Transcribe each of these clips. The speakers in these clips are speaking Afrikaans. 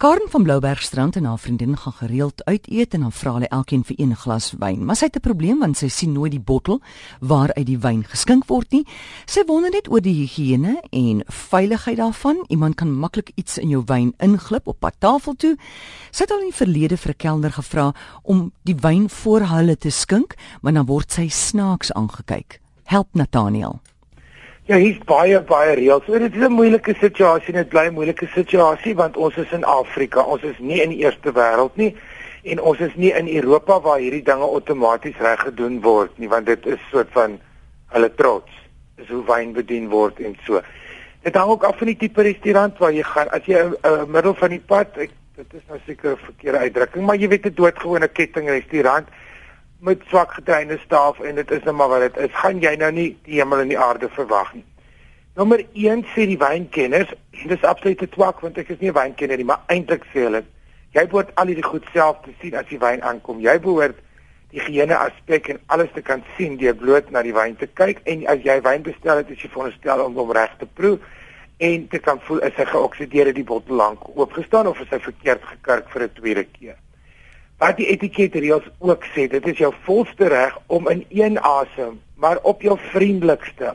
Karen van Bloubergstrand en haar vriendin gaan gereeld uit eet en dan vra hulle elkeen vir een glas wyn. Maar sy het 'n probleem want sy sien nooit die bottel waaruit die wyn geskink word nie. Sy wonder net oor die higiëne en veiligheid daarvan. Iemand kan maklik iets in jou wyn inglip op pad tafel toe. Sy het al in die verlede vir 'n kelner gevra om die wyn voor hulle te skink, maar dan word sy snaaks aangekyk. Help Nathaniel. Ja, hier's baie baie reëls. So dit is 'n moeilike situasie, dit bly 'n moeilike situasie want ons is in Afrika. Ons is nie in die eerste wêreld nie en ons is nie in Europa waar hierdie dinge outomaties reg gedoen word nie, want dit is soort van hulle trots. Dis hoe wyn bedien word en so. Dit hang ook af van die tipe restaurant waar jy gaan. As jy 'n uh, middel van die pad, ek, dit is nou seker 'n verkeerde uitdrukking, maar jy weet 'n doodgewone kettingrestaurant met swak getrainde staf en dit is nou maar wat dit is. Gaan jy nou nie die hemel en die aarde verwag nie. Nommer 1 sê die wynkenners, dis absoluut te swak want ek is nie 'n wynkenner nie, maar eintlik sê hulle jy behoort al hierdie goed self te sien as die wyn aankom. Jy behoort die higiëne aspek en alles te kan sien deur bloot na die wyn te kyk en as jy wyn bestel het, is jy veronderstel om hom reg te proe en te kan voel is hy geoksideer het die bottel lank oopgestaan of is hy verkeerd gekurk vir 'n tweede keer wat die etiketreëls ook sê, dit is jou volste reg om in een asem, maar op jou vriendelikste.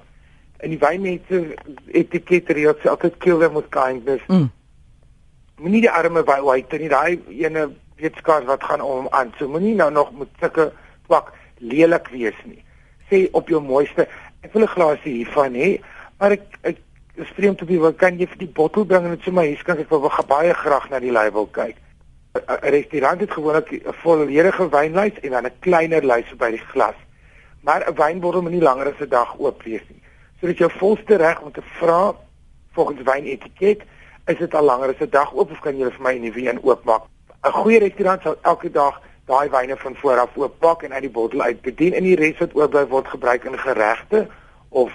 In die wynmense etiketreëls sê altyd kill them with kindness. Mm. Moenie die arme wyte nie, daai ene weetskaars wat gaan om aan. So moenie nou nog met sulke twak lelik wees nie. Sê op jou mooiste, ek wil 'n glasie hiervan hê, maar ek ek is vreemd te wie kan jy vir die bottel bring en dit sê maar hier kan ek wel baie graag na die label kyk. 'n restaurant het gewoonlik 'n volledige wynlys en dan 'n kleiner lys by die glas. Maar 'n wynbottel moet nie langer as 'n dag oop wees nie. So dit jou volste reg om te vra volgens wynetiket, is dit al langer as 'n dag oop of kan jy vir my 'n nuwe een oopmaak? 'n Goeie restaurant sal elke dag daai wyne van voor af ooppak en uit die bottel uit bedien en die res wat oorbly word gebruik in geregte of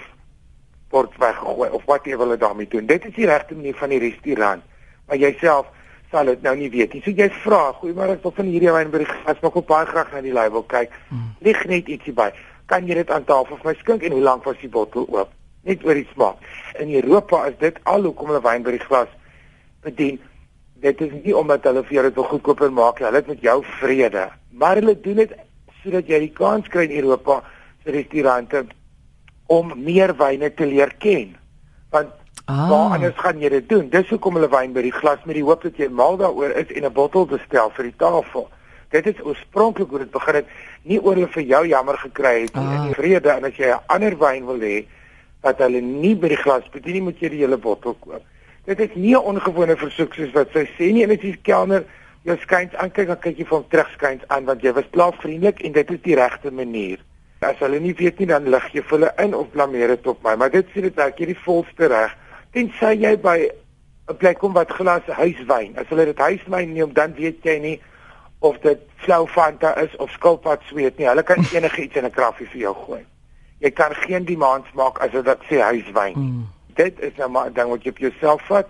word weggegooi of wat jy wil daarmee doen. Dit is die regte manier van die restaurant. Maar jouself sal dit nou nie weet nie. So jy vra, goeiemôre, ek wil van hierdie wyn by die gas maak op baie graag na die label kyk. Hmm. Lig net ietsie by. Kan jy dit aan tafel vir my skink en hoe lank was die bottel oop? Net oor die smaak. In Europa is dit al hoekom hulle wyn by die glas bedien. Dit is nie omdat hulle vir jou dit wil goedkoper maak nie. Hulle het met jou vrede. Maar hulle doen dit sodat jy die kans kry in Europa se restaurante om meer wyne te leer ken. Want Ah. Waar anders gaan jy dit doen? Dis hoekom hulle wyn by die glas met die hoop dat jy mal daaroor is en 'n bottel bestel vir die tafel. Dit is oorspronklik hoe dit begin het, nie oor hulle vir jou jammer gekry het nie ah. in die vrede en as jy 'n ander wyn wil hê wat hulle nie by die glas bedien nie, moet jy die hele bottel koop. Dit is nie 'n ongewone versoek soos wat sy sê nie en as die kelner jou skyns aankyk, dan kyk jy vir hom terugskyns aan want jy was klaar vriendelik en dit is die regte manier. As hulle nie weet nie dan lig jy hulle in of blameer dit op my, maar dit sê dit ek hierdie volste reg tensy jy by 'n plek kom wat glas huiswyn. As hulle dit huiswyn neem, dan weet jy nie of dit flou Fanta is of skilpad sweet nie. Hulle kan enigiets in 'n kraffie vir jou gooi. Jy kan geen demands maak as dit sê huiswyn. Mm. Dit is nou maar 'n ding wat jy op jouself vat.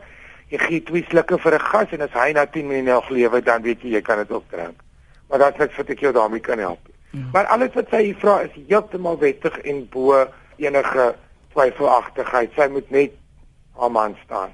Jy gee twee slukke vir 'n gas en as hy na 10 minute nog lewe, dan weet jy jy kan dit ook drink. Maar dit is wat ek jou daarmee kan help. Mm. Maar alles wat sy vra is heeltemal wettig en bo enige twyfelagtigheid. Sy moet net Alman Stein.